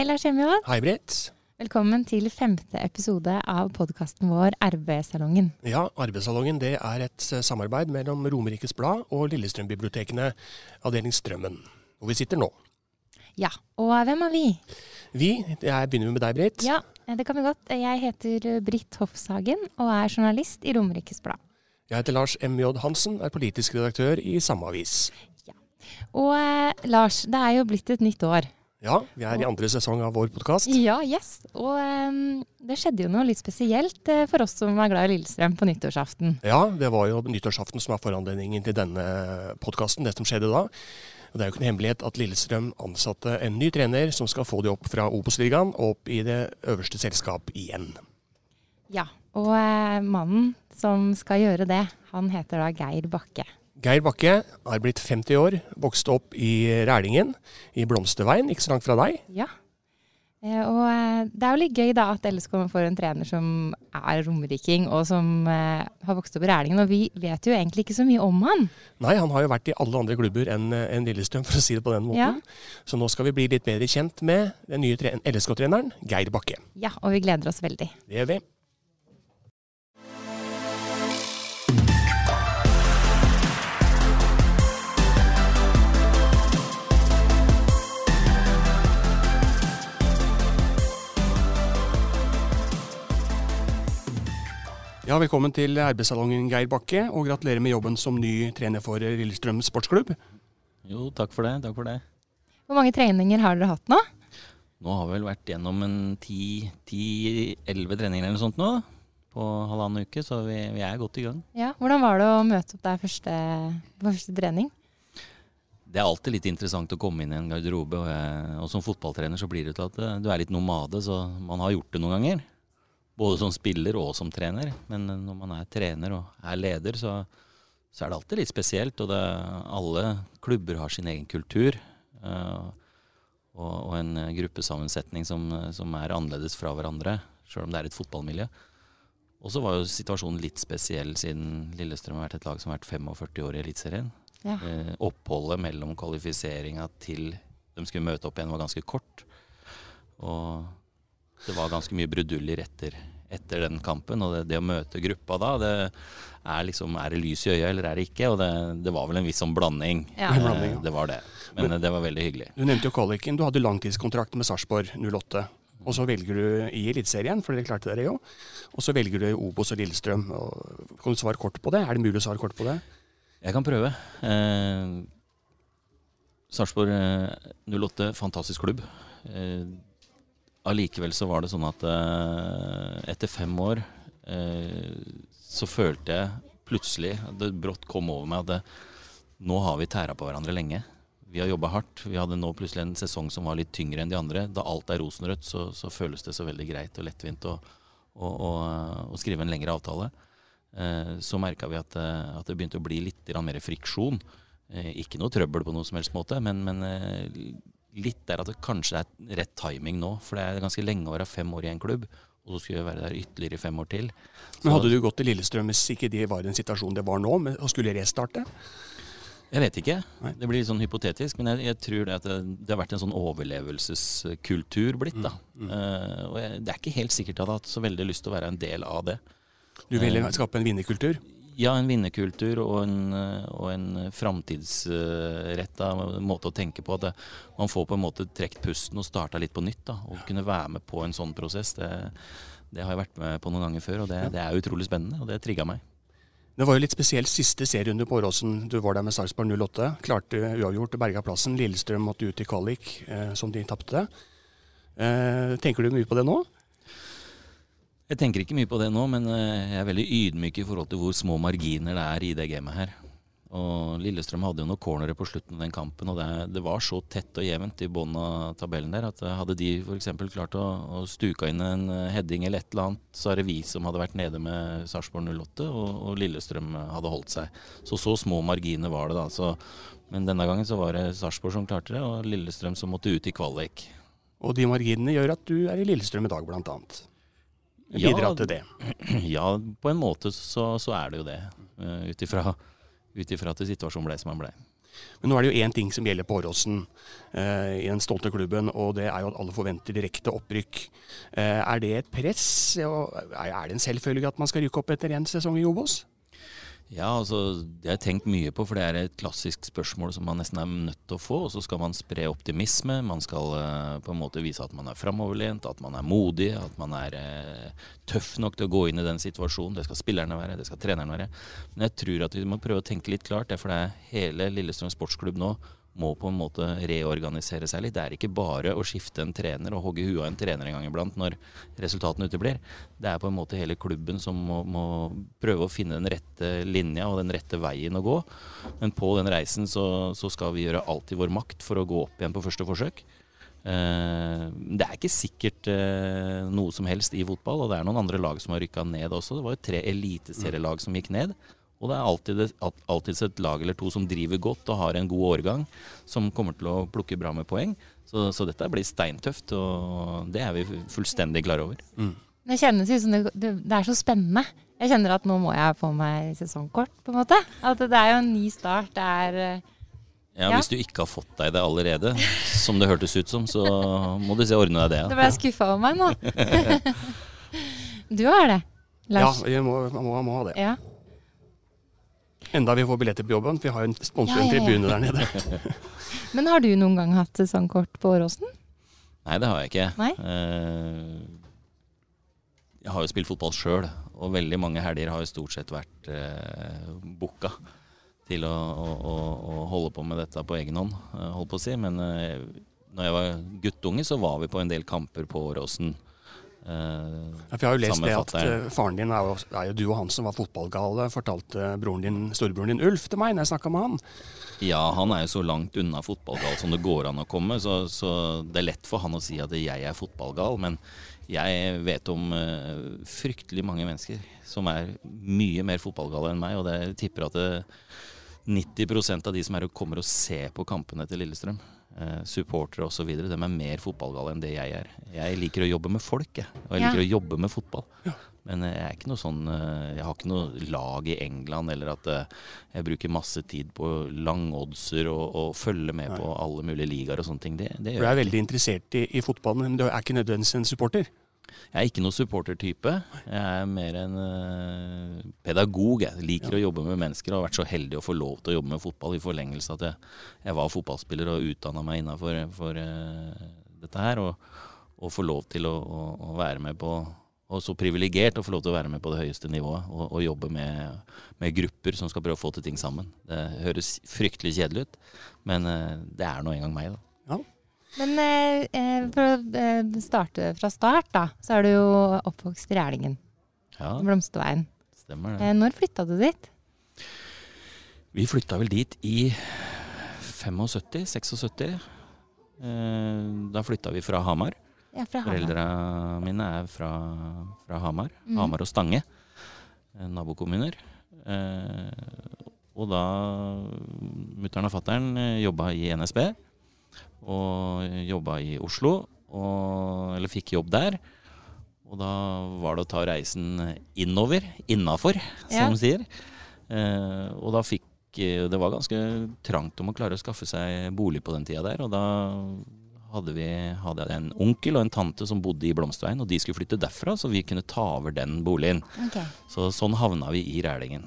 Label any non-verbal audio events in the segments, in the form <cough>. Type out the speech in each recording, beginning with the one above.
Hei, Lars Emjod. Hei, Britt. Velkommen til femte episode av podkasten vår RB-salongen. Ja, Arbeidssalongen det er et eh, samarbeid mellom Romerikes Blad og Lillestrøm-bibliotekene, avdeling Strømmen, hvor vi sitter nå. Ja, og hvem er vi? Vi, jeg begynner med deg, Britt. Ja, det kan vi godt. Jeg heter Britt Hofshagen og er journalist i Romerikes Blad. Jeg heter Lars M.J. Hansen, er politisk redaktør i samme avis. Og eh, Lars, det er jo blitt et nytt år. Ja, vi er i andre sesong av vår podkast. Ja, yes. Og um, det skjedde jo noe litt spesielt eh, for oss som er glad i Lillestrøm på nyttårsaften. Ja, det var jo nyttårsaften som er foranledningen til denne podkasten, det som skjedde da. Og Det er jo ikke en hemmelighet at Lillestrøm ansatte en ny trener som skal få de opp fra Obos-ligaen og opp i det øverste selskap igjen. Ja, og uh, mannen som skal gjøre det, han heter da Geir Bakke. Geir Bakke er blitt 50 år, vokste opp i Rælingen, i Blomsterveien, ikke så langt fra deg. Ja. Eh, Og eh, det er jo litt gøy da at LSK får en trener som er romeriking, og som eh, har vokst opp i Rælingen. Og vi vet jo egentlig ikke så mye om han. Nei, han har jo vært i alle andre klubber enn en Lillestrøm, for å si det på den måten. Så nå skal vi bli litt bedre kjent med den nye LSK-treneren, Geir Bakke. Ja, og vi gleder oss veldig. Det gjør vi. Ja, Velkommen til arbeidssalongen, Geir Bakke, og gratulerer med jobben som ny trener for Lillestrøm sportsklubb. Jo, takk for det. Takk for det. Hvor mange treninger har dere hatt nå? Nå har vi vel vært gjennom en ti-elleve treninger eller noe sånt nå. På halvannen uke, så vi, vi er godt i gang. Ja, Hvordan var det å møte opp der første, på første trening? Det er alltid litt interessant å komme inn i en garderobe. Og, jeg, og som fotballtrener så blir det til at eh, du er litt nomade, så man har gjort det noen ganger. Både som spiller og som trener. Men eh, når man er trener og er leder, så, så er det alltid litt spesielt. Og det, alle klubber har sin egen kultur. Uh, og, og en gruppesammensetning som, som er annerledes fra hverandre, sjøl om det er et fotballmiljø. Og så var jo situasjonen litt spesiell siden Lillestrøm har vært et lag som har vært 45 år i Eliteserien. Ja. Eh, oppholdet mellom kvalifiseringa til de skulle møte opp igjen, var ganske kort. Og det var ganske mye bruduljer etter, etter den kampen. Og det, det å møte gruppa da, det er liksom Er det lys i øyet, eller er det ikke? Og det, det var vel en viss sånn blanding. Ja. Eh, Blanding, ja. Det var det. Men Men, det var veldig hyggelig. Du nevnte jo kvaliken. Du hadde langtidskontrakt med Sarpsborg 08. Og så velger du i Eliteserien, for dere klarte dere jo. Og så velger du Obos og Lillestrøm. Og kan du svare kort på det? Er det mulig å svare kort på det? Jeg kan prøve. Eh, Sarpsborg eh, 08, fantastisk klubb. Eh, Allikevel så var det sånn at eh, etter fem år eh, så følte jeg plutselig at det brått kom over meg at det, nå har vi tæra på hverandre lenge. Vi har jobba hardt. Vi hadde nå plutselig en sesong som var litt tyngre enn de andre. Da alt er rosenrødt, så, så føles det så veldig greit og lettvint å, å, å, å skrive en lengre avtale. Eh, så merka vi at, at det begynte å bli litt mer friksjon. Ikke noe trøbbel på noen som helst måte, men, men litt der at det kanskje er rett timing nå. For det er ganske lenge å være fem år i en klubb, og så skulle jeg være der ytterligere fem år til. Men Hadde du gått til Lillestrøm hvis ikke de var i situasjonen situasjon det var nå, og skulle restarte? Jeg vet ikke. Nei. Det blir litt sånn hypotetisk. Men jeg, jeg tror det at det, det har vært en sånn overlevelseskultur blitt. da. Eh, og jeg, det er ikke helt sikkert at jeg hadde hatt så veldig lyst til å være en del av det. Du ville Eh. skape en vinnerkultur? Ja, en vinnerkultur og en, og en framtidsretta måte å tenke på. At det, man får på en måte trukket pusten og starta litt på nytt. da, Og kunne være med på en sånn prosess. Det, det har jeg vært med på noen ganger før, og det, det er utrolig spennende. Og det trigga meg. Det var jo litt spesielt siste serierunde på Åråsen. Du var der med Sarpsborg 08. Klarte uavgjort berga plassen. Lillestrøm måtte ut i kvalik, eh, som de tapte. Eh, tenker du mye på det nå? Jeg tenker ikke mye på det nå, men eh, jeg er veldig ydmyk i forhold til hvor små marginer det er i det gamet her. Og Lillestrøm hadde jo noen cornere på slutten av den kampen, og det, det var så tett og jevnt i bunnen av tabellen der at eh, hadde de f.eks. klart å, å stuka inn en eh, heading eller et eller annet, så er det vi som hadde vært nede med Sarpsborg 08, og, og, Lillestrøm hadde holdt seg. Så så små marginer var det da. Så, men denne gangen så var det Sarpsborg som klarte det, og Lillestrøm som måtte ut i kvalik. Og de marginene gjør at du er i Lillestrøm i dag, blant annet bidra til det? <clears throat> Ja, på en måte så, så er det jo det. Uh, Ut ifra at situasjonen ble som den ble. Men nå er det jo én ting som gjelder på Åråsen eh, i den stolte klubben, og det er jo at alle forventer direkte opprykk. Eh, er det et press? Er det en selvfølge at man skal rykke opp etter én sesong i Obos? Ja, altså, Det har jeg tenkt mye på, for det er et klassisk spørsmål som man nesten er nødt til å få. Og så skal man spre optimisme. Man skal uh, på en måte vise at man er framoverlent, at man er modig, at man er uh, tøff nok til å gå inn i den situasjonen. Det skal spillerne være, det skal treneren være. Men jeg tror at vi må prøve å tenke litt klart. Det er fordi hele Lillestrøm sportsklubb nå må på en måte reorganisere seg litt. Det er ikke bare å skifte en trener og hogge huet av en trener en gang iblant når resultatene uteblir. Det er på en måte hele klubben som må, må, prøve å finne den rette linja og den rette veien å gå. Men på den reisen så, så skal vi gjøre alt i vår makt for å gå opp igjen på første forsøk. Eh, det er ikke sikkert eh, noe som helst i fotball, og det er noen andre lag som har rykka ned også. Det var jo tre eliteserielag som gikk ned. Og det er alltid, alltid et lag eller to som driver godt og har en god årgang, som kommer til å plukke bra med poeng. Så, så dette blir steintøft, og det er vi fullstendig klar over. Mm. Det kjennes ut som det, det, det, er så spennende. Jeg kjenner at nå må jeg få meg sesongkort, på en måte. At det er jo en ny start. Det er ja, ja, Hvis du ikke har fått deg det allerede, <laughs> som det hørtes ut som, så må du se ordne deg det. Ja. Da ble jeg skuffa over meg nå. <laughs> du har det, Lars? Ja, jeg må, må, må ha det. Ja. Enda vi får billetter på jobben. Vi har jo en sponsor, ja, ja, ja. tribune der nede. <laughs> Men har du noen gang hatt sesongkort på Åråsen? Nei, det har jeg ikke. Nei? Uh, jeg har jo spilt fotball sjøl, og veldig mange helger har jo stort sett vært eh, booka til å, å, å, holde på med dette på egen hånd, uh, holdt på å si. Men eh, når jeg var guttunge, så var vi på en del kamper på Åråsen. Uh, ja, jeg har jo lest det at uh, faren din er jo, er jo, du og han som var fotballgale, fortalte din, storebroren din Ulf til meg når jeg snakka med han. Ja, han er jo så langt unna fotballgal som det går an å komme, så, så, det er lett for han å si at jeg er fotballgal. Men jeg vet om uh, fryktelig mange mennesker som er mye mer fotballgale enn meg, og det tipper at det, 90% av de som er og kommer og ser på kampene til Lillestrøm, eh, supportere osv., de er mer fotballgale enn det jeg er. Jeg liker å jobbe med folk, jeg. Og jeg liker ja. å jobbe med fotball. Ja. Men jeg er ikke noe sånn eh, Jeg har ikke noe lag i England, eller at eh, jeg bruker masse tid på langoddser og, og følger med Nei. på alle mulige ligaer og sånne ting. Det, det du er veldig interessert i, i fotballen, men du er ikke nødvendigvis en supporter? Jeg er ikke noen supportertype. Jeg er mer en uh, pedagog. Jeg liker ja. å jobbe med mennesker og har vært så heldig å få lov til å jobbe med fotball i forlengelse at jeg, jeg var fotballspiller og utdanna meg innafor uh, dette her. Og, og få lov til å, å, å, være med på Og så privilegert å få lov til å være med på det høyeste nivået og, og jobbe med, med, grupper som skal prøve å få til ting sammen. Det høres fryktelig kjedelig ut, men uh, det er nå engang meg, da. Ja. Men eh, eh, for å eh, starte fra start, da, så er du jo oppvokst i Rælingen. Ja. Blomsterveien. Stemmer det. Eh, når flytta du dit? Vi flytta vel dit i 75-76. Eh, da flytta vi fra Hamar. Ja, fra Hamar. Foreldra mine er fra, fra Hamar. Mm. Hamar og Stange, eh, nabokommuner. og da mutter'n og fatter'n jobba i NSB og jobba i Oslo. Og, eller fikk jobb der. Og da var det å ta reisen innover, innafor, som ja. de sier. Eh, og da fikk Det var ganske trangt om å klare å skaffe seg bolig på den tida der. Og da hadde vi hadde en onkel og en tante som bodde i Blomsterveien, og de skulle flytte derfra, så vi kunne ta over den boligen. Okay. Så sånn havna vi i Rælingen.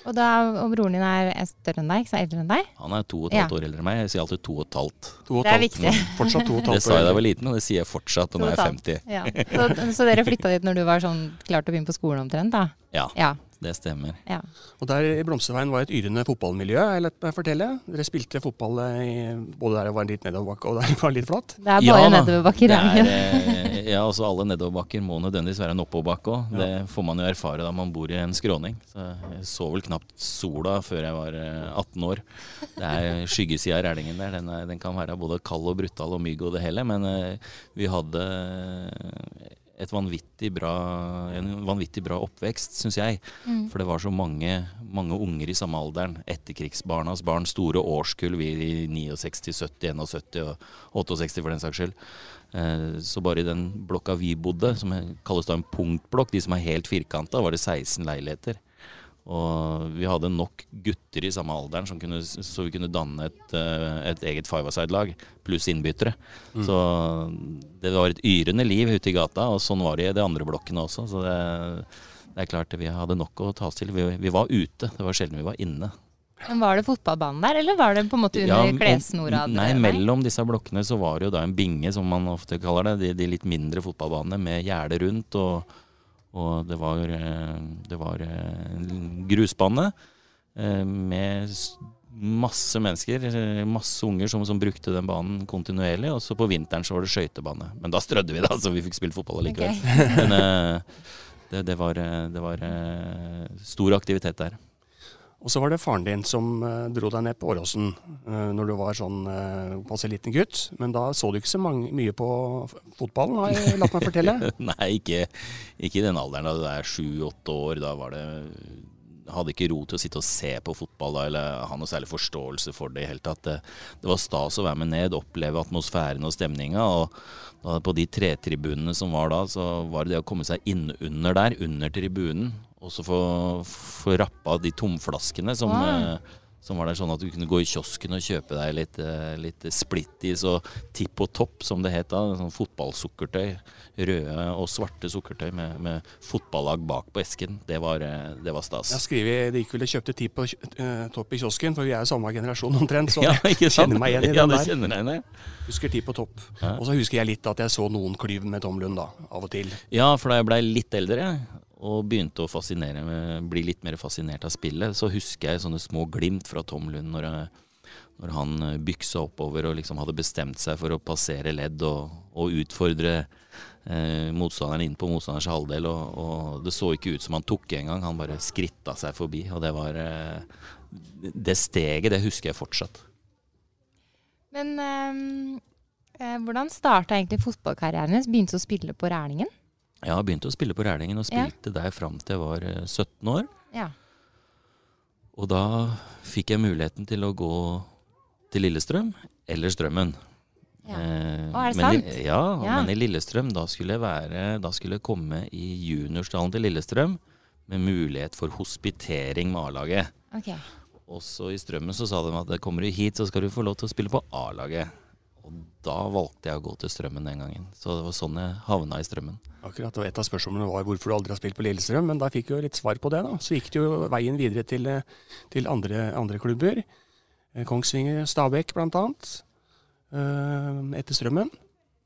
Og, da, og broren din er større enn deg, ikke så eldre enn deg? Han er to og et halvt ja. år eldre enn meg. Jeg sier alltid to og et halvt. To og det er viktig. Fortsatt to og et <laughs> halvt Det sa jeg da jeg var liten, og det sier jeg fortsatt når jeg er 50. Ja. Så, så, dere <laughs> flytta dit når du var sånn klar til å begynne på skolen omtrent? da? Ja. ja. Det stemmer. Ja. Og der i Blomsterveien var et yrende fotballmiljø, jeg lett meg fortelle. Dere spilte fotball eh, i, både der det var litt nedoverbakke og der det var litt flatt. Det er bare Ja nedoverbakker i er, eh, Ja, altså alle nedoverbakker må nødvendigvis være en oppoverbakke òg. Det får man jo erfare da man bor i en skråning. Så jeg så vel knapt sola før jeg var eh, 18 år. Det er skyggesida av Rælingen der. Den, er, den kan være både kald og brutal og mygg og det hele, men eh, vi hadde et vanvittig bra, en vanvittig bra oppvekst, syns jeg. For det var så mange, mange unger i samme alderen. Etterkrigsbarnas barn, store årskull, vi i 69, 70, 71 og 68 for den saks skyld. Eh, Så bare i den blokka vi bodde, som kalles da en punktblokk, de som er helt firkanta, var det 16 leiligheter. Og vi hadde nok gutter i samme alderen som kunne, så vi kunne danne et, eh, et eget five-a-side-lag, pluss innbyttere. Så det var et yrende liv ute i gata, og sånn var det i de andre blokkene også. Så det, det er klart vi hadde nok å ta oss til. Vi, vi var ute, det var sjelden vi var inne. Men Var det fotballbanen der, eller var det på en måte under ja, klessnora? Nei, mellom disse blokkene så var det jo da en binge, som man ofte kaller det. De, de litt mindre fotballbanene med gjerde rundt. Og, og det var, eh, det var eh, en grusbane eh, med masse mennesker, eh, masse unger som, som brukte den banen kontinuerlig. Og så på vinteren så var det skøytebane. Men da strødde vi, da, så vi fikk spilt fotball allikevel. Okay. Men eh, det, det var, eh, det var eh, stor aktivitet der. Og så var det faren din som eh, dro deg ned på Åråsen uh, når du var sånn uh, passe liten gutt. Men da så du ikke så mange, mye på fotballen, har jeg latt meg fortelle. <laughs> Nei, ikke, ikke i den alderen da du er sju-åtte år. Da var det hadde ikke ro til å sitte og se på fotball da, eller ha noe særlig forståelse for det i hele tatt. Det var stas å være med ned, oppleve atmosfæren og stemninga. Og da, på de tretribunene som var da, så var det det å komme seg innunder der, under tribunen, og så få, få rappa de tomflaskene som, wow. eh, som var der sånn at du kunne gå i kiosken og kjøpe deg litt, eh, litt splittis og tipp og topp, som det het da. Sånn fotballsukkertøy. Røde og svarte sukkertøy med, med fotballag bak på esken. Det var, eh, det var stas. Jeg skriver de det gikk vel og kjøpte tipp og uh, topp i kiosken, for vi er jo samme generasjon omtrent. Så <laughs> Ja, ikke jeg sant? kjenner meg igjen i ja, den der. kjenner jeg, ja. Husker tipp og topp. Ja. Og så husker jeg litt at jeg så noen klyv med Tom Lund da, av og til. Ja, for da jeg blei litt eldre og begynte å med, bli litt mer fascinert av spillet, så husker jeg sånne små glimt fra Tom Lund når, jeg, når han eh, byksa oppover og liksom hadde bestemt seg for å passere ledd og, og utfordre eh, motstanderen inn på motstanders halvdel. Og, og det så ikke ut som han tok engang, han bare skritta seg forbi. Og det var eh, Det steget, det husker jeg fortsatt. Men ehm, eh, hvordan starta egentlig fotballkarrieren din? Begynte å spille på Rælingen? Jeg har begynt å spille på Rælingen og Ja. spilte der fram til jeg var eh, 17 år. Ja. Og da fikk jeg muligheten til å gå til Lillestrøm eller Strømmen. Ja. Eh, Å, er det men i- sant? Ja, Ja. men i Lillestrøm da skulle jeg være Da skulle jeg komme i juniorstallen til Lillestrøm med mulighet for hospitering med A-laget. Okay. Også i Strømmen så sa de at kommer du hit, så skal du få lov til å spille på A-laget. Og da valgte jeg å gå til Strømmen den gangen. Så det var sånn jeg havna i Strømmen. Akkurat, og Et av spørsmålene var hvorfor du aldri har spilt på Lillestrøm, men da fikk jeg jo litt svar på det. da. Så gikk det jo veien videre til, eh, til andre, andre klubber. Eh, Kongsvinger, Stabæk blant annet. eh, Etter Strømmen.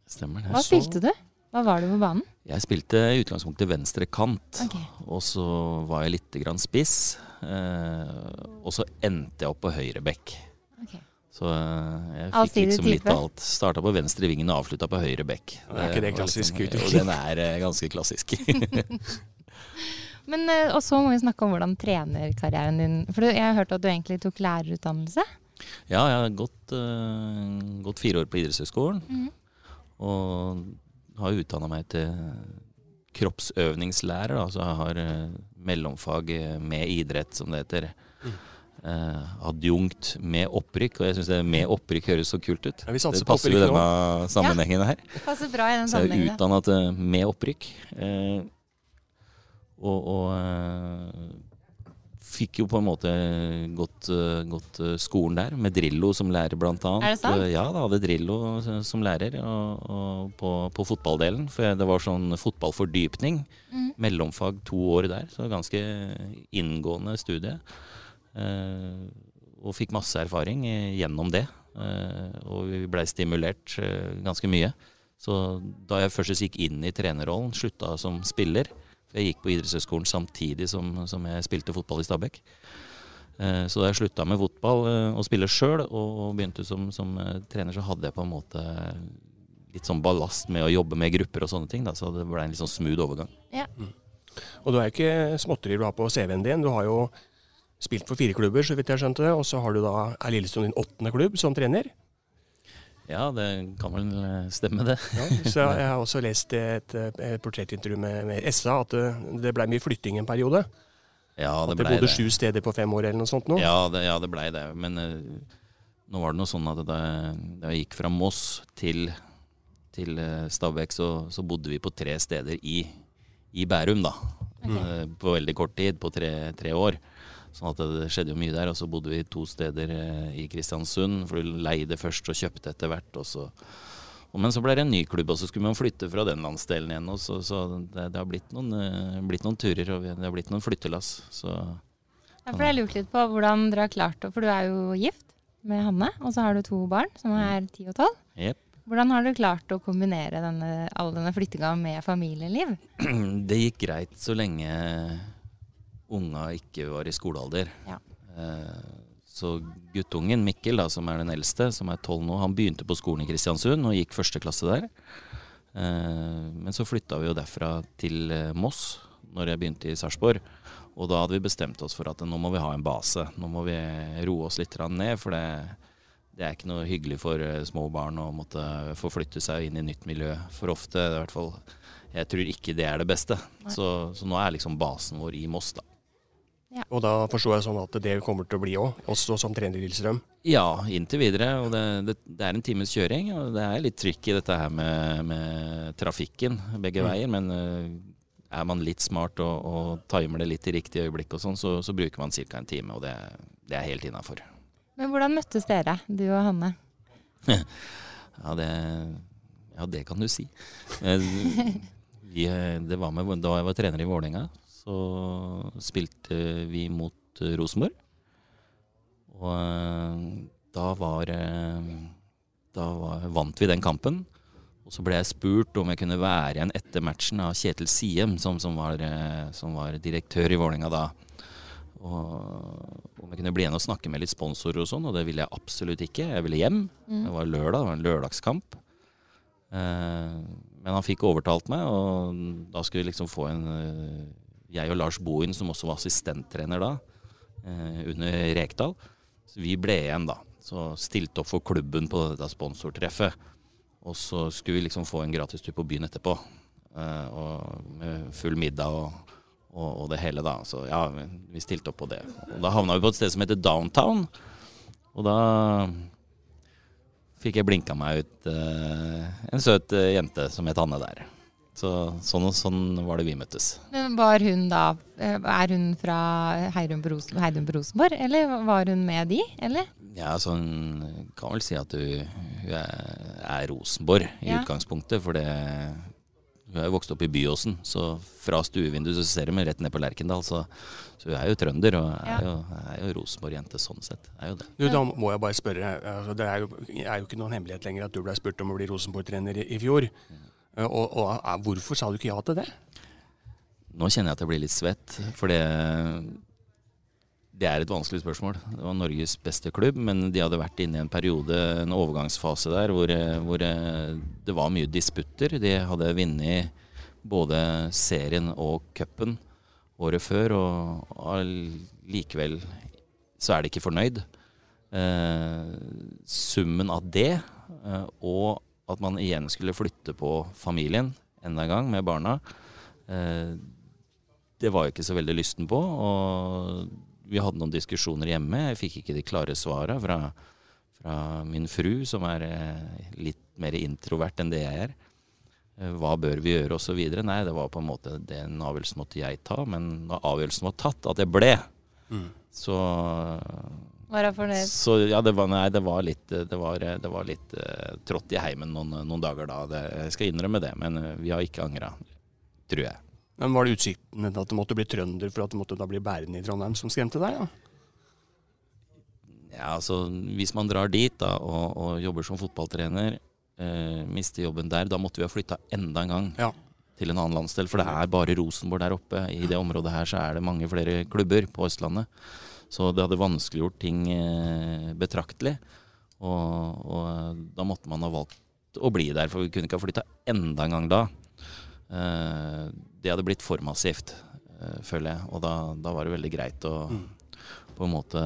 Stemmer det. Hva spilte du? Hva var du på banen? Jeg spilte i utgangspunktet venstre kant. Okay. Og så var jeg litt grann spiss. Eh, og så endte jeg opp på høyre bekk. Ok. Så eh, jeg fikk Allsidig liksom litt type. av alt. Starta på venstre vingen og avslutta på høyre bekk. Det Er ikke det klassisk liksom- utvikling? Og den er eh, ganske klassisk. <laughs> Men, eh, og så må vi snakke om hvordan trenerkarrieren din For jeg har hørt at du egentlig tok lærerutdannelse. ja, jeg har gått, uh, gått fire år på idrettshøyskolen. Mhm. Og har utdanna meg til kroppsøvningslærer. Altså jeg har uh, mellomfag eh, med idrett, som det heter. Eh, adjunkt med opprykk, og jeg syns det med opprykk høres så kult ut. Ja, det passer jo i opprykk nå. denne sammenhengen her. Det passer bra i den Så jeg er sammenhengen. utdanna til med opprykk. Eh, og og eh, fikk jo på en måte gått, eh, gått eh, skolen der, med Drillo som lærer, blant annet. Er det sant? Ja, da hadde Drillo som lærer og, og på, på fotballdelen. For det var sånn fotballfordypning. Mm. Mellomfag to år der, så ganske inngående studie. Eh, og fikk masse erfaring gjennom det. Eh, og vi blei stimulert eh, ganske mye. Så da jeg først gikk inn i trenerrollen, slutta som spiller, Jeg gikk på idrettshøyskolen samtidig som, som jeg spilte fotball i Stabekk. Eh, så da jeg slutta med fotball og spille sjøl, og begynte som, som trener, så hadde jeg på en måte litt sånn ballast med å jobbe med grupper og sånne ting. Da, så det ble en litt sånn smooth overgang. Ja. Og du er jo ikke småtteri du har på CV-en din. Du har jo spilt for fire klubber, så vidt jeg skjønte. Og så har du da er Lillestrøm din åttende klubb som trener. Ja, det kan vel eh, stemme, det. Ja, så <laughs> jeg har også lest et, et portrettintervju med, med SA at det, det ble mye flytting en periode. Ja, det At det blei bodde sju steder på fem år eller noe sånt nå. Ja, det, ja, det blei det. Men uh, nå var det noe sånn at da, jeg gikk fra Moss til, til eh, Stabekk, så, så bodde vi på tre steder i, i Bærum, da. Eh, på veldig kort tid, på tre, tre år. Sånn at det skjedde jo mye der. Og så bodde vi to steder eh, i Kristiansund, for du leide først og kjøpte etter hvert. Og så, men så ble det en ny klubb, og så skulle man flytte fra den landsdelen igjen. Så, så det, det har blitt noen, eh, blitt noen turer, og det har blitt noen flyttelass. Så Ja, for jeg lurte litt på hvordan dere har klart det, for du er jo gift med Hanne, og så har du to barn som er ti og tolv. jepp. Hvordan har du klart å kombinere denne, all denne flyttinga med familieliv? <clears throat> Det gikk greit så lenge unga ikke var i skolealder. Ja. Eh, Så guttungen Mikkel, da, som er den eldste, som er tolv nå, han begynte på skolen i Kristiansund og gikk første klasse der. Eh, Men så flytta vi jo derfra til eh, Moss når jeg begynte i Sarpsborg. Og da hadde vi bestemt oss for at nå må vi ha en base. Nå må vi roe oss litt ned, for det, det er ikke noe hyggelig for små barn å måtte forflytte seg inn i nytt miljø for ofte. i hvert fall Jeg tror ikke det er det beste. Så, så nå er liksom basen vår i Moss, da. Og da forstår jeg sånn at det kommer til å bli òg, også som trener i Lillestrøm. Ja, inntil videre. Og det, det, det er en times kjøring. Og det er litt trykk i dette her med, med trafikken begge veier. Men uh, er man litt smart og, og timer det litt i riktig øyeblikk og sånn, så, så bruker man ca. en time. Og det, det er helt innafor. Men hvordan møttes dere, du og Hanne? <laughs> Ja, det, ja, det kan du si. Eh, Vi, eh, det var med, da jeg var trener i Vålerenga, så spilte vi mot eh, Rosenborg. Og eh, da var eh, Da var, vant vi den kampen. Og så ble jeg spurt om jeg kunne være igjen etter matchen av Kjetil Siem, som, som, var, som var direktør i Vålerenga da. Og om jeg kunne bli igjen og snakke med litt sponsorer og sånn, og det ville jeg absolutt ikke. Jeg ville hjem. Det var lørdag, det var en lørdagskamp. Eh, men han fikk overtalt meg, og da skulle vi liksom få en Jeg og Lars Bohin, som også var assistenttrener da, eh, under Rekdal. Så vi ble igjen da. Så stilte opp for klubben på dette sponsortreffet. Og så skulle vi liksom få en gratistur på byen etterpå. eh, og med full middag og, og, og det hele, da. Så ja, vi stilte opp på det. Og da havna vi på et sted som heter Downtown. Og da fikk jeg blinka meg ut eh, en søt jente som het Anne der. Så sånn, og sånn var det vi møttes. Men var hun da eh, Er hun fra Heidun på, Rosen, Heidun på Rosenborg, eller var hun med de, eller? Ja, så hun kan vel si at hun, hun er, Rosenborg i Ja. utgangspunktet. For det, hun er jo vokst opp i Byåsen, så fra stuevinduet så ser hun rett ned på Lerkendal. Så, så hun er jo trønder og er jo, er jo Rosenborg-jente sånn sett. Er jo det. Du, da må jeg bare spørre. Altså, det er jo, er jo ikke noen hemmelighet lenger at du ble spurt om å bli Rosenborg-trener i, i fjor. Eh, Og, og eh, hvorfor sa du ikke ja til det? Nå kjenner jeg at jeg blir litt svett, for det, det er et vanskelig spørsmål. Det var Norges beste klubb, men de hadde vært inne i en periode, en overgangsfase der, hvor, hvor eh, det var mye disputter. De hadde vunnet både serien og cupen året før, og allikevel så er de ikke fornøyd. Eh, summen av det, eh, og at man igjen skulle flytte på familien enda en gang med barna, eh, det var jeg ikke så veldig lysten på. Og vi hadde noen diskusjoner hjemme. Jeg fikk ikke de klare svara fra, fra min fru, som er eh, litt mer introvert enn det jeg er. Eh, Hva bør vi gjøre, osv. Nei, det var på en måte den avgjørelsen måtte jeg ta. Men da avgjørelsen var tatt, at jeg ble, så Var hun fornøyd? så ja, det var, nei, det var litt, det var, det var litt uh, trått i heimen noen, noen dager da. Det, jeg skal innrømme det, men eh, vi har ikke angra, tror jeg. Men Var det utsikten til at du måtte bli trønder for at du måtte da bli bærende i Trondheim som skremte deg? Ja? Ja, altså Hvis man drar dit da, og, og jobber som fotballtrener, eh, mister jobben der, da måtte vi ha flytta enda en gang. Ja. til en annen landsdel. For det er bare Rosenborg der oppe. I det området her så er det mange flere klubber på Østlandet. Så det hadde vanskeliggjort ting eh, betraktelig. Og, og da måtte man ha valgt å bli der, for vi kunne ikke ha flytta enda en gang da. Eh, det hadde blitt for massivt, eh, føler jeg. Og da, da var det veldig greit å på en måte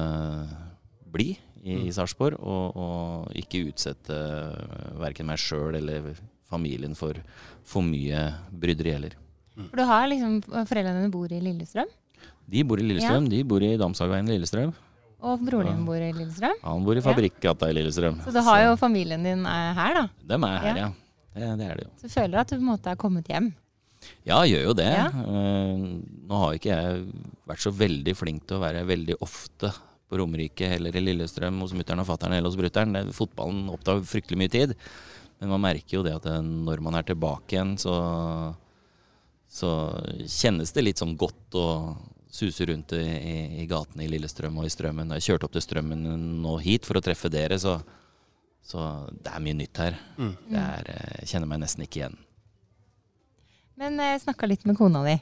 bli i, i Sarpsborg, og, og ikke utsette verken meg sjøl eller familien for for mye bryderi heller. For du har liksom Foreldrene dine bor i Lillestrøm, De bor i Lillestrøm, de bor i Damshageveien i Lillestrøm. og broren din bor i Lillestrøm. Han bor i Fabrikkgata i Lillestrøm. Så du har jo familien din eh, her, da. Dem er her, Ja. ja. Det, det er det jo. Så du føler at du på en måte er kommet hjem. Ja, jeg gjør jo det. Ja. Eh, nå har ikke jeg vært så veldig flink til å være veldig ofte på Romerike eller i Lillestrøm hos mutter'n og fatter'n eller hos brutter'n. Fotballen opptar fryktelig mye tid. Men man merker jo det at når man er tilbake igjen, så, så kjennes det litt sånn godt å suse rundt i, i, i gatene i Lillestrøm og i Strømmen. Jeg kjørte opp til Strømmen nå hit for å treffe dere, så, så det er mye nytt her. Det er, eh, jeg kjenner meg nesten ikke igjen. Men jeg snakka litt med kona di.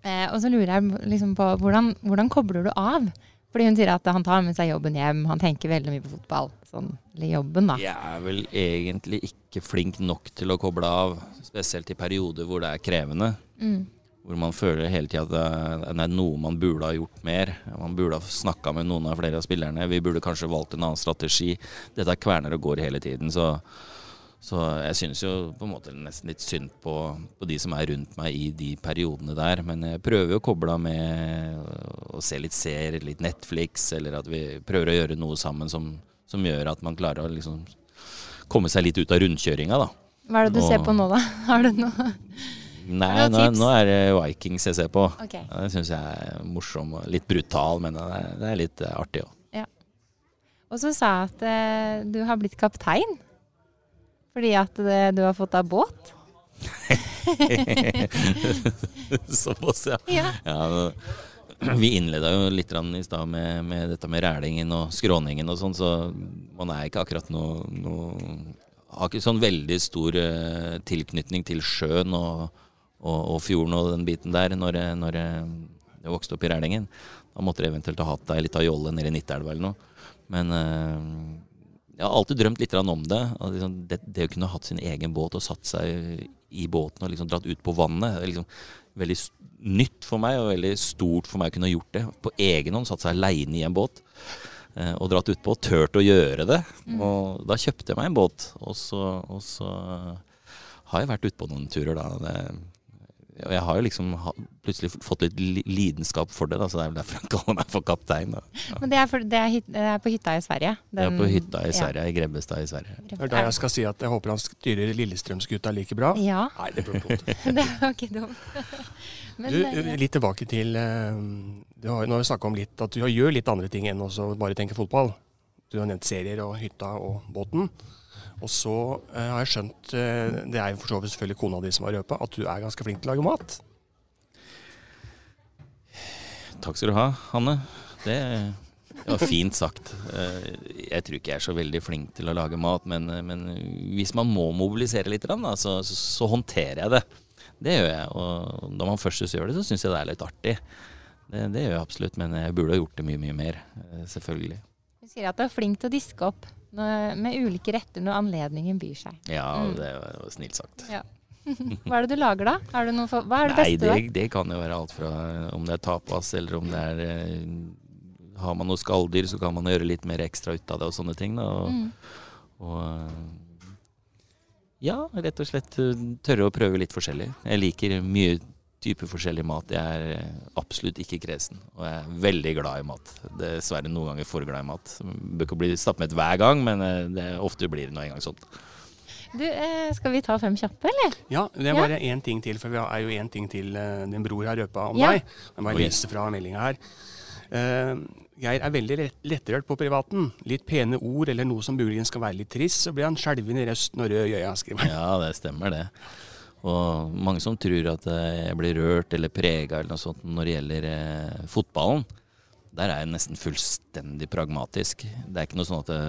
Eh, og så lurer jeg liksom på hvordan, hvordan kobler du av? Fordi hun sier at han tar med seg jobben hjem, han tenker veldig mye på fotball. Sånn, eller jobben, da. Jeg er vel egentlig ikke flink nok til å koble av, spesielt i perioder hvor det er krevende. Mm. Hvor man føler hele tida at det er- er noe man burde ha gjort mer. Man burde ha snakka med noen av flere av spillerne. Vi burde kanskje valgt en annen strategi. Dette kverner og går hele tiden. Så, så jeg synes jo på en måte nesten litt synd på, på de som er rundt meg i de periodene der. Men jeg prøver jo å koble av med å se litt serier, litt Netflix, eller at vi prøver å gjøre noe sammen som, som gjør at man klarer å liksom komme seg litt ut av rundkjøringa, da. Hva er det du ser på nå, da? <laughs> Har du noe Nei, nå, nå er det Vikings jeg ser på. Okay. Ja, det syns jeg er morsom og litt brutal, men det er, det er litt eh, artig òg. Og så sa jeg at eh, du har blitt kaptein. Fordi at det, du har fått deg båt. <laughs> Såpass, ja. Ja. ja <clears throat> vi innleda jo litt i stad med, med dette med rælingen og skråningen og sånn, så man er ikke akkurat noe, noe Har ikke sånn veldig stor uh, tilknytning til sjøen og, og, og fjorden og den biten der når, jeg- når jeg, vokste opp i Rælingen. Da måtte jeg eventuelt ha hatt ei lita jolle nede i Nittelva eller noe. Men eh, jeg har alltid drømt litt om det. Liksom det. Det å kunne hatt sin egen båt og satt seg i båten og liksom dratt ut på vannet. Det er liksom veldig nytt for meg og veldig stort for meg å kunne ha gjort det. På egen hånd satt seg aleine i en båt eh, og dratt utpå. Turt å gjøre det. Og da kjøpte jeg meg en båt. Og så, og så har jeg vært utpå noen turer da. Det, og jeg har jo liksom plutselig fått litt lidenskap for det, da, så det er vel derfor han <laughs> kaller meg for kaptein. Da. Ja. Men det er, for, det er, hit, det er på hytta i Sverige. Jeg er på hytta i ja. Sverige, i Grebbestad i Sverige. Det er da jeg skal si at jeg håper han styrer Lillestrømsgutta like bra. Ja, Nei, det blir dumt. <laughs> det var ikke dumt. <laughs> Men, Du, eh, litt tilbake til eh, du har, Nå har vi snakka om litt at du gjør litt andre ting enn å bare tenke fotball. Du har nevnt serier og hytta og båten. Og så eh, har jeg skjønt, eh, det er jo for så vidt selvfølgelig kona di som har røpa, at du er ganske flink til å lage mat. Takk skal du ha, Hanne. Det, var fint sagt. Eh, Jeg tror ikke jeg er så veldig flink til å lage mat, men, men hvis man må mobilisere litt, da, så, så, så håndterer jeg det. Det gjør jeg. Og når man først gjør det, så syns jeg det er litt artig. Det, det gjør jeg absolutt, men jeg burde ha gjort det mye, mye mer. Selvfølgelig. Du sier at du er flink til å diske opp når, med ulike retter når anledningen byr seg. Ja, Mm. det var snilt sagt. Ja. <laughs> Hva er det du lager da? Er for, hva er det Nei, beste det, det kan jo være alt fra om det er tapas, eller om det er eh, Har man noe skalldyr, så kan man gjøre litt mer ekstra ut av det og sånne ting. Da. Og, Mm. og eh, ja, rett og slett eh, tørre å prøve litt forskjellig. Jeg liker mye typer forskjellig mat. Jeg er eh, absolutt ikke kresen, og jeg er veldig glad i mat. Dessverre noen ganger for glad i mat. Bør ikke bli stappmett hver gang, men eh, det, ofte blir det nå en gang sånn. Du, eh, skal vi ta fem kjappe, eller? Ja, det er bare én ting til, for vi er jo én ting til din bror har røpa om Ja. deg. Jeg bare lese fra meldinga her. Uh, Geir er veldig lettrørt på privaten. Litt pene ord eller noe som muligens skal være litt trist, så blir han skjelven i røsten og rød i øya, skriver han. Ja, det stemmer det. Og mange som tror at eh, jeg blir rørt eller prega eller noe sånt når det gjelder eh, fotballen. Der er jeg nesten fullstendig pragmatisk. Det er ikke noe sånn at det,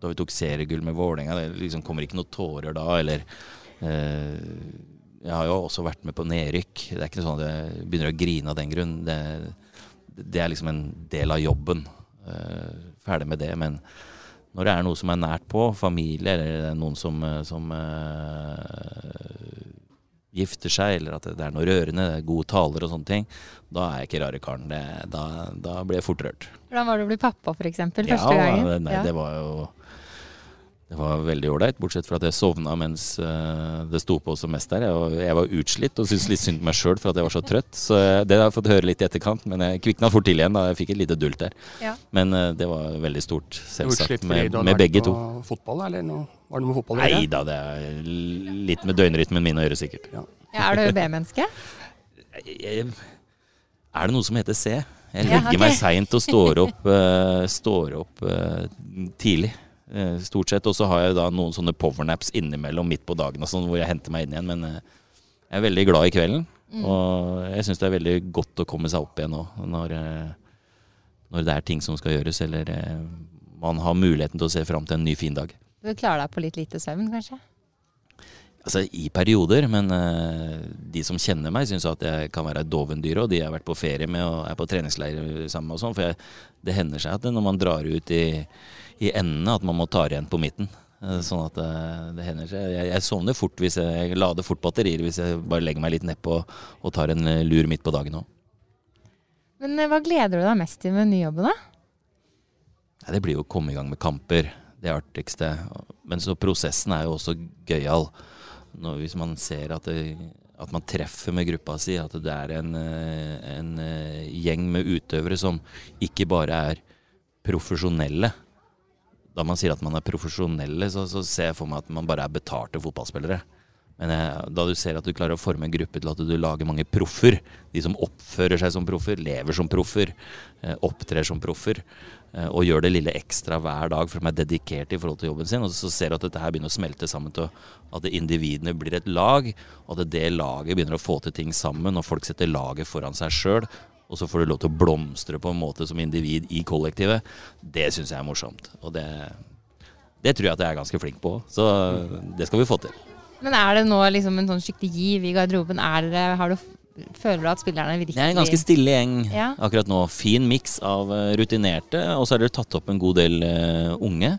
da vi tok seriegull med Vålerenga. Det liksom kommer ikke noen tårer da, eller eh, Jeg har jo også vært med på nedrykk. Det er ikke noe sånn at jeg begynner å grine av den grunn. Det, det er liksom en del av jobben. Eh, ferdig med det. Men når det er noe som er nært på, familie eller er noen som, eh, som uh, gifter seg, eller at det er noe rørende, er gode taler og sånne ting, da er jeg ikke rare karen. Det, da, da blir jeg fort rørt. Hvordan var det å bli pappa, f.eks.? Første ja, gangen? Nei, Ja. det var jo det var veldig ålreit, bortsett fra at jeg sovna mens eh, det sto på som mest der. Jeg var, jeg var utslitt og syntes litt synd på meg sjøl for at jeg var så trøtt. Så eh, det har jeg fått høre litt i etterkant, men jeg kvikna fort til igjen da jeg fikk et lite dult der. Ja. Men eh, det var veldig stort, selvsagt, med, med vært begge på to. Fotball, eller noe? Var det noe med fotball Nei da, det er litt med døgnrytmen min å gjøre, sikkert. Ja, er du B-menneske? Er det noe som heter C? Jeg Ja, legger meg seint og står opp, uh, står opp uh, tidlig. Eh, stort sett. Og så har jeg da noen sånne powernaps innimellom midt på dagen og sånn, hvor jeg henter meg inn igjen. Men eh, jeg er veldig glad i kvelden. Og jeg syns det er veldig godt å komme seg opp igjen nå, når, eh, når det er ting som skal gjøres, eller man har muligheten til å se fram til en ny fin dag. Du klarer deg på litt lite søvn, kanskje? Altså i perioder, men uh, de som kjenner meg, syns at jeg kan være et dovendyr, og de jeg har vært på ferie med og er på treningsleir sammen med og sånn. For jeg, det hender seg at når man drar ut i, i endene, at man må ta igjen på midten. Eh, Sånn at eh, det hender seg. Jeg, jeg sovner fort hvis jeg, jeg lader fort batterier hvis jeg bare legger meg litt nedpå og tar en eh, lur midt på dagen òg. Men hva gleder du deg mest til med nyjobben, da? Nei, Det blir jo å komme i gang med kamper. Det er artigste. Men så prosessen er jo også gøyal. Hvis man ser at, det, at man treffer med gruppa si, at det er en, en gjeng med utøvere som ikke bare er profesjonelle. Da man sier at man er profesjonelle, så, så ser jeg for meg at man bare er betalte fotballspillere. Men jeg, da du ser at du klarer å forme en gruppe til at du lager mange proffer, de som oppfører seg som proffer, lever som proffer, eh, opptrer som proffer, eh, og gjør det lille ekstra hver dag for de er dedikert i forhold til jobben sin, og så ser du at dette her begynner å smelte sammen til at individene blir et lag, og at det laget begynner å få til ting sammen, og folk setter laget foran seg sjøl, og så får du lov til å blomstre på en måte som individ i kollektivet, det syns jeg er morsomt. Og det, det tror jeg at jeg er ganske flink på, så det skal vi få til. Men er det nå liksom en sånn skikkelig giv i garderoben? Er det, har du, føler du at spillerne virkelig Det er en ganske stille gjeng Ja. akkurat nå. Fin miks av eh, rutinerte, og så er det tatt opp en god del uh, unge.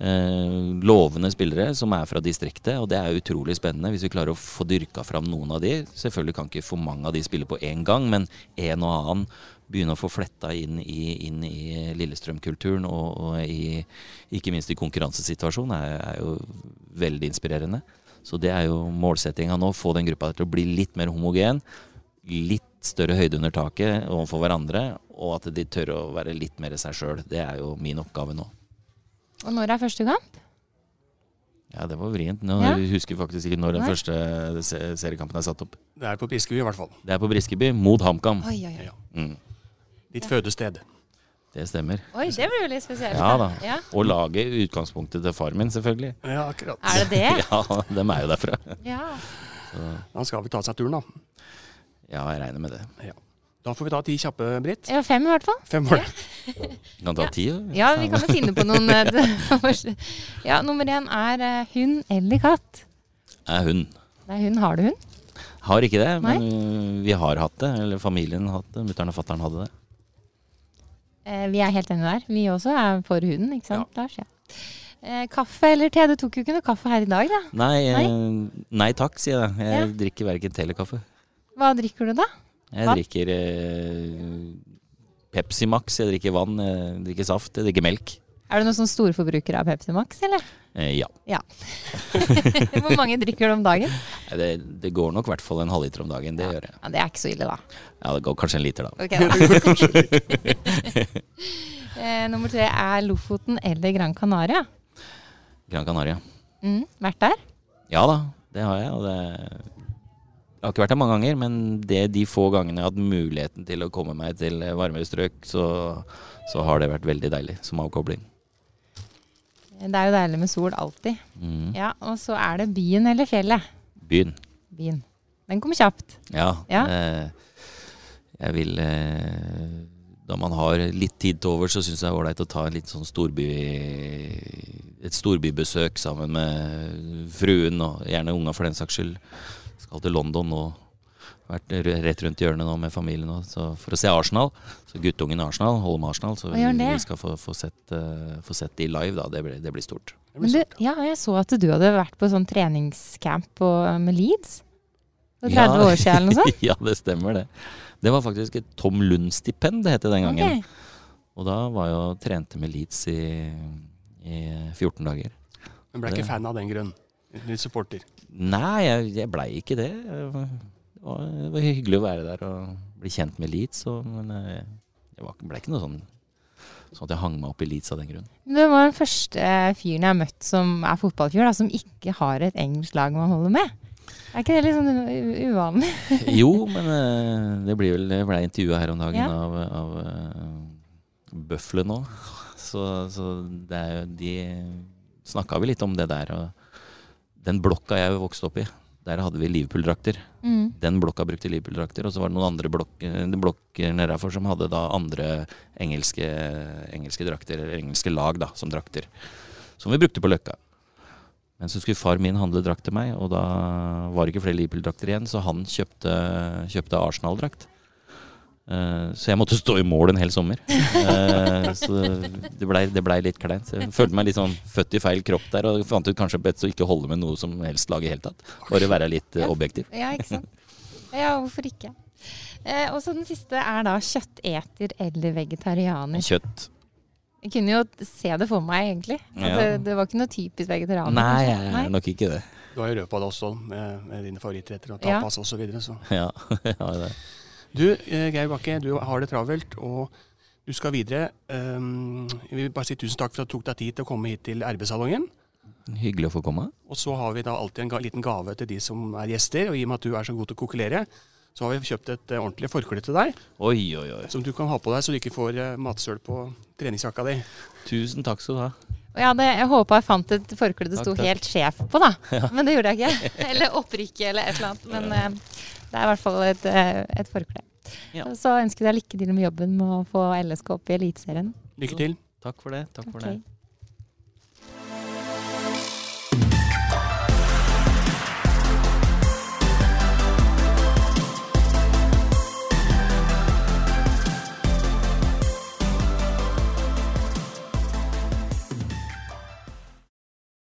Eh, lovende spillere som er fra distriktet, og det er utrolig spennende hvis vi klarer å få dyrka fram noen av de. Selvfølgelig kan ikke for mange av de spille på én gang, men en og annen begynne å få fletta inn i, i Lillestrøm-kulturen, og, og i, ikke minst i konkurransesituasjonen, er, er jo veldig inspirerende. Så det er jo målsettinga nå, få den gruppa til å bli litt mer homogen. Litt større høyde under taket overfor hverandre, og at de tør å være litt mer seg sjøl. Det er jo min oppgave nå. Og når er første kamp? Ja, det var vrient. Nå Ja. husker jeg faktisk ikke når den Nei. første se- seriekampen er satt opp. Det er på Briskeby i hvert fall. Det er på Briskeby mot HamKam. Oi, oi, oi. Ja. Mm, Ditt fødested. det stemmer. Oi, det blir jo litt spesielt. Ja da. Ja. Og laget i utgangspunktet til far min, selvfølgelig. Ja, akkurat. Er det det? <laughs> Ja, dem er jo derfra. Ja. Han skal vel ta seg turen, da. Ja, jeg regner med det. Da får vi ta ti kjappe, Britt. ja, fem i hvert fall. Fem år. Kan ta ti, jo. Ja, vi kan jo finne på noen. eh, <laughs> ja, nummer én er eh, hund eller katt. Er hund. Det er hund. Har du hund? Har ikke det, men vi har hatt det. Eller familien har hatt det. Mutter'n og fatter'n hadde det. Eh, vi er helt enige der. Vi også er for hunden, ikke sant, Lars? Ja. Eh, kaffe eller te? Du tok jo ikke noe kaffe her i dag, da. Nei, nei? nei takk, sier jeg. Jeg Ja. drikker verken te eller kaffe. Hva drikker du da? Jeg Vann? drikker eh, Pepsi Max, jeg drikker vann, jeg drikker saft, jeg drikker melk. Er du noen sånn storforbruker av Pepsi Max, eller? Eh, ja. <laughs> Hvor mange drikker du om dagen? Det, det går nok i hvert fall en halvliter om dagen. Det gjør jeg. Ja, Det er ikke så ille, da. Ja, det går kanskje en liter, da. Okay, da. <laughs> eh, nummer tre er Lofoten eller Gran Canaria. Gran Canaria. Mm, vært der? Ja da, det har jeg. Og det jeg har ikke vært der mange ganger, men det de få gangene jeg har hatt muligheten til å komme meg til varmere strøk, så, så har det vært veldig deilig som avkobling. Det er jo deilig med sol alltid. Mm. Ja, Og så er det byen eller fjellet. Byen. Byen. Den kom kjapt. Ja. Ja. Eh, jeg vil eh, da man har litt tid til over, så syns jeg det er ålreit å ta en litt sånn storby et storbybesøk sammen med fruen, og gjerne unga for den saks skyld. Skal til London nå. Vært rett rundt hjørnet nå med familien nå, så for å se Arsenal. Så guttungen Arsenal holder med Arsenal, så det? vi skal få, få, sett, uh, få sett de live, da. Det blir, det blir stort. Det du, ja, jeg så at du hadde vært på sånn treningscamp på, med Leeds. For 30 Ja. år siden eller noe sånt? <laughs> ja, det stemmer det. Det var faktisk et Tom Lund-stipend det het den gangen. Okay. Og da var jeg og trente med Leeds i, i 14 dager. Men ble ikke fan av den grunn. Litt supporter. Nei, jeg, jeg blei ikke det. Det var, hyggelig å være der og bli kjent med Leeds, og, men det blei ble ikke noe sånn Sånn at jeg hang meg opp i Leeds av den grunn. Det var den første fyren jeg har møtt som er fotballfyr, da, som ikke har et engelsk lag man holder med. Er ikke det litt sånn uvanlig? <laughs> Jo, men eh, det blir vel Jeg ble intervjua her om dagen Ja. av, av uh, Bøfle nå. <laughs> Så, så det er jo De snakka vi litt om det der. Og den blokka jeg vokste opp i, der hadde vi Liverpool-drakter. Mm. Den blokka brukte Liverpool-drakter, og så var det noen andre blokker, blokker nedafor som hadde da andre engelske, engelske drakter, eller engelske lag da, som drakter. Som vi brukte på Løkka. Men så skulle far min handle drakt til meg, og da var det ikke flere Liverpool-drakter igjen, så han kjøpte, kjøpte Arsenal-drakt. Eh, så jeg måtte stå i mål en hel sommer. Eh, så det blei ble litt kleint. Jeg følte meg litt sånn født i feil kropp der, og fant ut kanskje best å ikke holde med noe som helst lag i hele tatt. Bare være litt eh, objektiv. Ja, ikke sant. Ja, hvorfor ikke? Eh, og så den siste er da kjøtteter eller vegetarianer. Kjøtt. Jeg kunne jo se det for meg, egentlig. At Ja. det, det var ikke noe typisk vegetarianer. Nei, jeg er nok ikke det. Du har jo røpa det også med, med dine favorittretter og Ja. tapas og så videre, så. Ja, <laughs> ja det. Du, eh, Geir Bakke, du har det travelt, og du skal videre. Um, jeg vil bare si tusen takk for at du tok deg tid til å komme hit til RB-salongen. Hyggelig å få komme. Og så har vi da alltid en liten gave til de som er gjester, og i og med at du er så god til å kokkelere, så har vi kjøpt et eh, ordentlig forkle til deg, Oi, oi, oi. som du kan ha på deg så du ikke får eh, matsøl på treningsjakka di. Tusen takk skal du ha. Og jeg, hadde, jeg håpa jeg fant et forkle det sto helt sjef på, da. Men det gjorde jeg ikke. <laughs> Eller opprykket eller et eller annet. Men eh, det er i hvert fall et, eh, et forkle. Ja. Så ønsker jeg deg lykke til med jobben med å få LSK opp i Eliteserien. Lykke til. Takk for det. Takk for det.